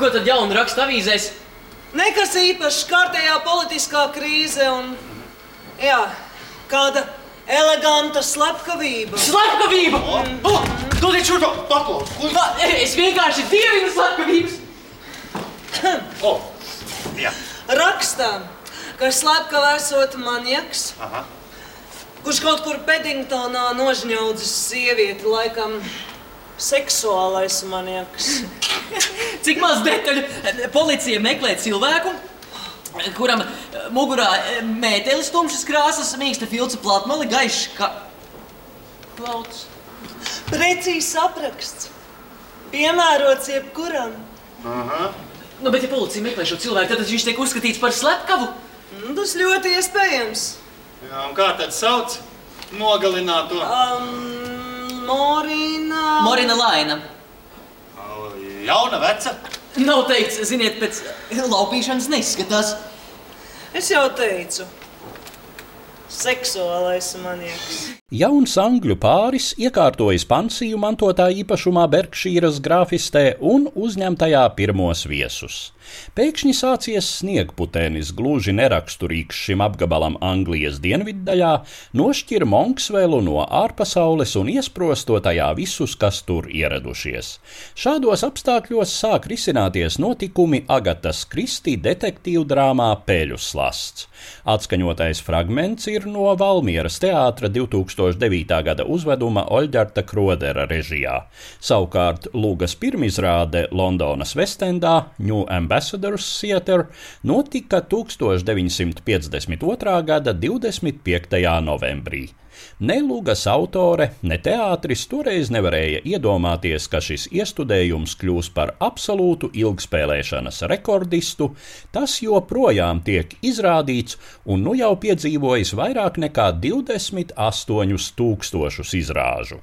Ko tad jaunu raksta avīzēs? Nekas īpašs, kārtējā politiskā krīze un jā, kāda eleganta slepkavība. Slepkavība! Dodiet šo paklaus! Ko va, es vienkārši dievinu slepkavības! O, jā. Rakstām, ka slepkava esot manieks, Aha. kurš kaut kur Peddingtonā nožņaudzis sievieti, laikam seksuālais manieks. Cik maz detaļu policija meklē cilvēku, kuram mugurā mētelis tumšas krāsas, mīksta filca platmali, gaišs kā plauts. Precīzs apraksts. Piemērots jebkuram. Aha. Nu, bet ja policija meklē šo cilvēku, tad viņš tiek uzskatīts par slepkavu. Nu, Tas ļoti iespējams. Jā, un kā tad sauc nogalināto? Um, Morina. Morina Laina. Jauna, veca? Nav teikts, ziniet, pēc laupīšanas neizskatās. Es jau teicu, seksuālais manieks. Jauns angļu pāris iekārtojas pansiju mantotā īpašumā Berkšīras grāfistē un uzņemtajā pirmos viesus. Pēkšņi sācies sniegputenis, gluži neraksturīgs šim apgabalam Anglijas dienviddaļā, nošķir Monksvelu no ārpasaules un iesprosto tajā visus, kas tur ieradušies. Šādos apstākļos sāk risināties notikumi Agatas Kristi detektīvu drāmā Pēļu slasts. Atskaņotais fragments ir no Valmieras teātra 2009. gada uzveduma Oļģerta Krodera režijā. Savukārt Lūgas pirmizrāde Londonas Vestendā New Ambassadors Theatre notika 1952. gada 25. novembrī. Ne Lūgas autore, ne teātris toreiz nevarēja iedomāties, ka šis iestudējums kļūs par absolūtu ilgspēlēšanas rekordistu, tas joprojām tiek izrādīts un nu jau piedzīvojis vairāk nekā 28 tūkstošus izrāžu.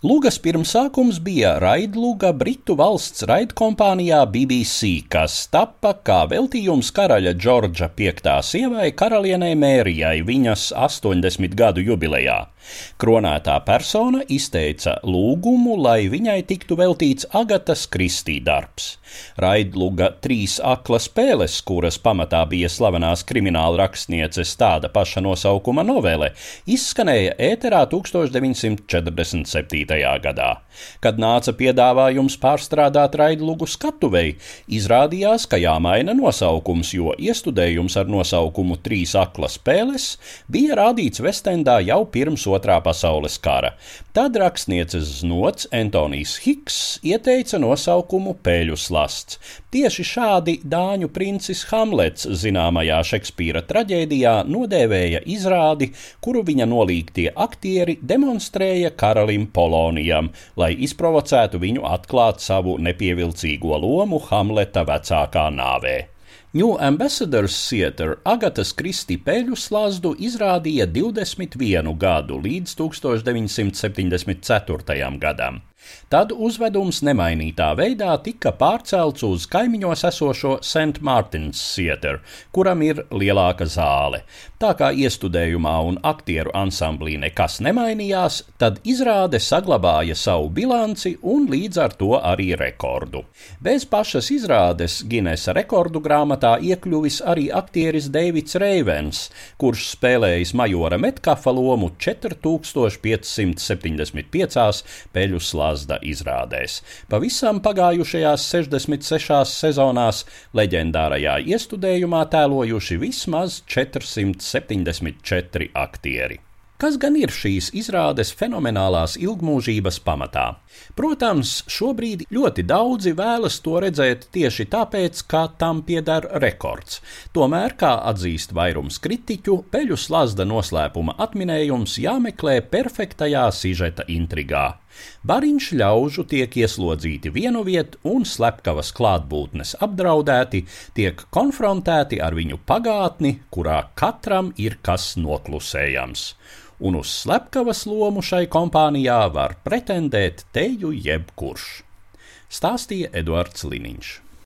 Lūgas pirmsākums bija raidlūga Britu valsts raidkompānijā BBC, kas tappa kā veltījums karaļa Džordža V sievai karalienei Mērijai viņas 80 gadu jubilejā. Kronētā persona izteica lūgumu, lai viņai tiktu veltīts Agatas Kristī darbs. Raidluga trīs akla spēles, kuras pamatā bija slavenās krimināla rakstnieces tāda paša nosaukuma novele, izskanēja ēterā 1947. Gadā. Kad nāca piedāvājums pārstrādāt raidlugu skatuvei, izrādījās, ka jāmaina nosaukums, jo iestudējums ar nosaukumu Trīs akla spēles bija rādīts Vestendā jau pirms otrā pasaules kara. Tad rakstnieces znots Antonijs Hiks ieteica nosaukumu Pēļu slasts. Tieši šādi dāņu princis Hamlets zināmajā Šekspīra traģēdijā nodēvēja izrādi, kuru viņa nolīgtie aktieri demonstrēja karalim Polonijam, lai izprovocētu viņu atklāt savu nepievilcīgo lomu Hamleta vecākā nāvē. New Ambassadors Theatre Agatas Kristi peļu slazdu izrādīja 21 gadu līdz 1974. gadam. Tad uzvedums nemainītā veidā tika pārcelts uz kaimiņos esošo St. Martins Theatre, kuram ir lielāka zāle. Tā kā iestudējumā un aktieru ansamblī nekas nemainījās, tad izrāde saglabāja savu bilanci un līdz ar to arī rekordu. Bez pašas izrādes Ginesa rekordu grāmatā iekļuvis arī aktieris Deivids Reivens, kurš spēlējis majora Metkafa lomu 4575 peļu slazda izrādēs. Pavisam pagājušajās 66 sezonās leģendārajā iestudējumā tēlojuši vismaz 474 aktieri. Kas gan ir šīs izrādes fenomenālās ilgmūžības pamatā? Protams, šobrīd ļoti daudzi vēlas to redzēt tieši tāpēc, ka tam pieder rekords. Tomēr, kā atzīst vairums kritiķu, peļu slazda noslēpuma atminējums jāmeklē perfektajā sižeta intrigā. Bariņš ļaužu tiek ieslodzīti vienu vietu un slepkavas klātbūtnes apdraudēti, tiek konfrontēti ar viņu pagātni, kurā katram ir kas noklusējams un uz slepkavas lomu šai kompānijā var pretendēt teju jebkurš. Stāstīja Eduards Liniņš.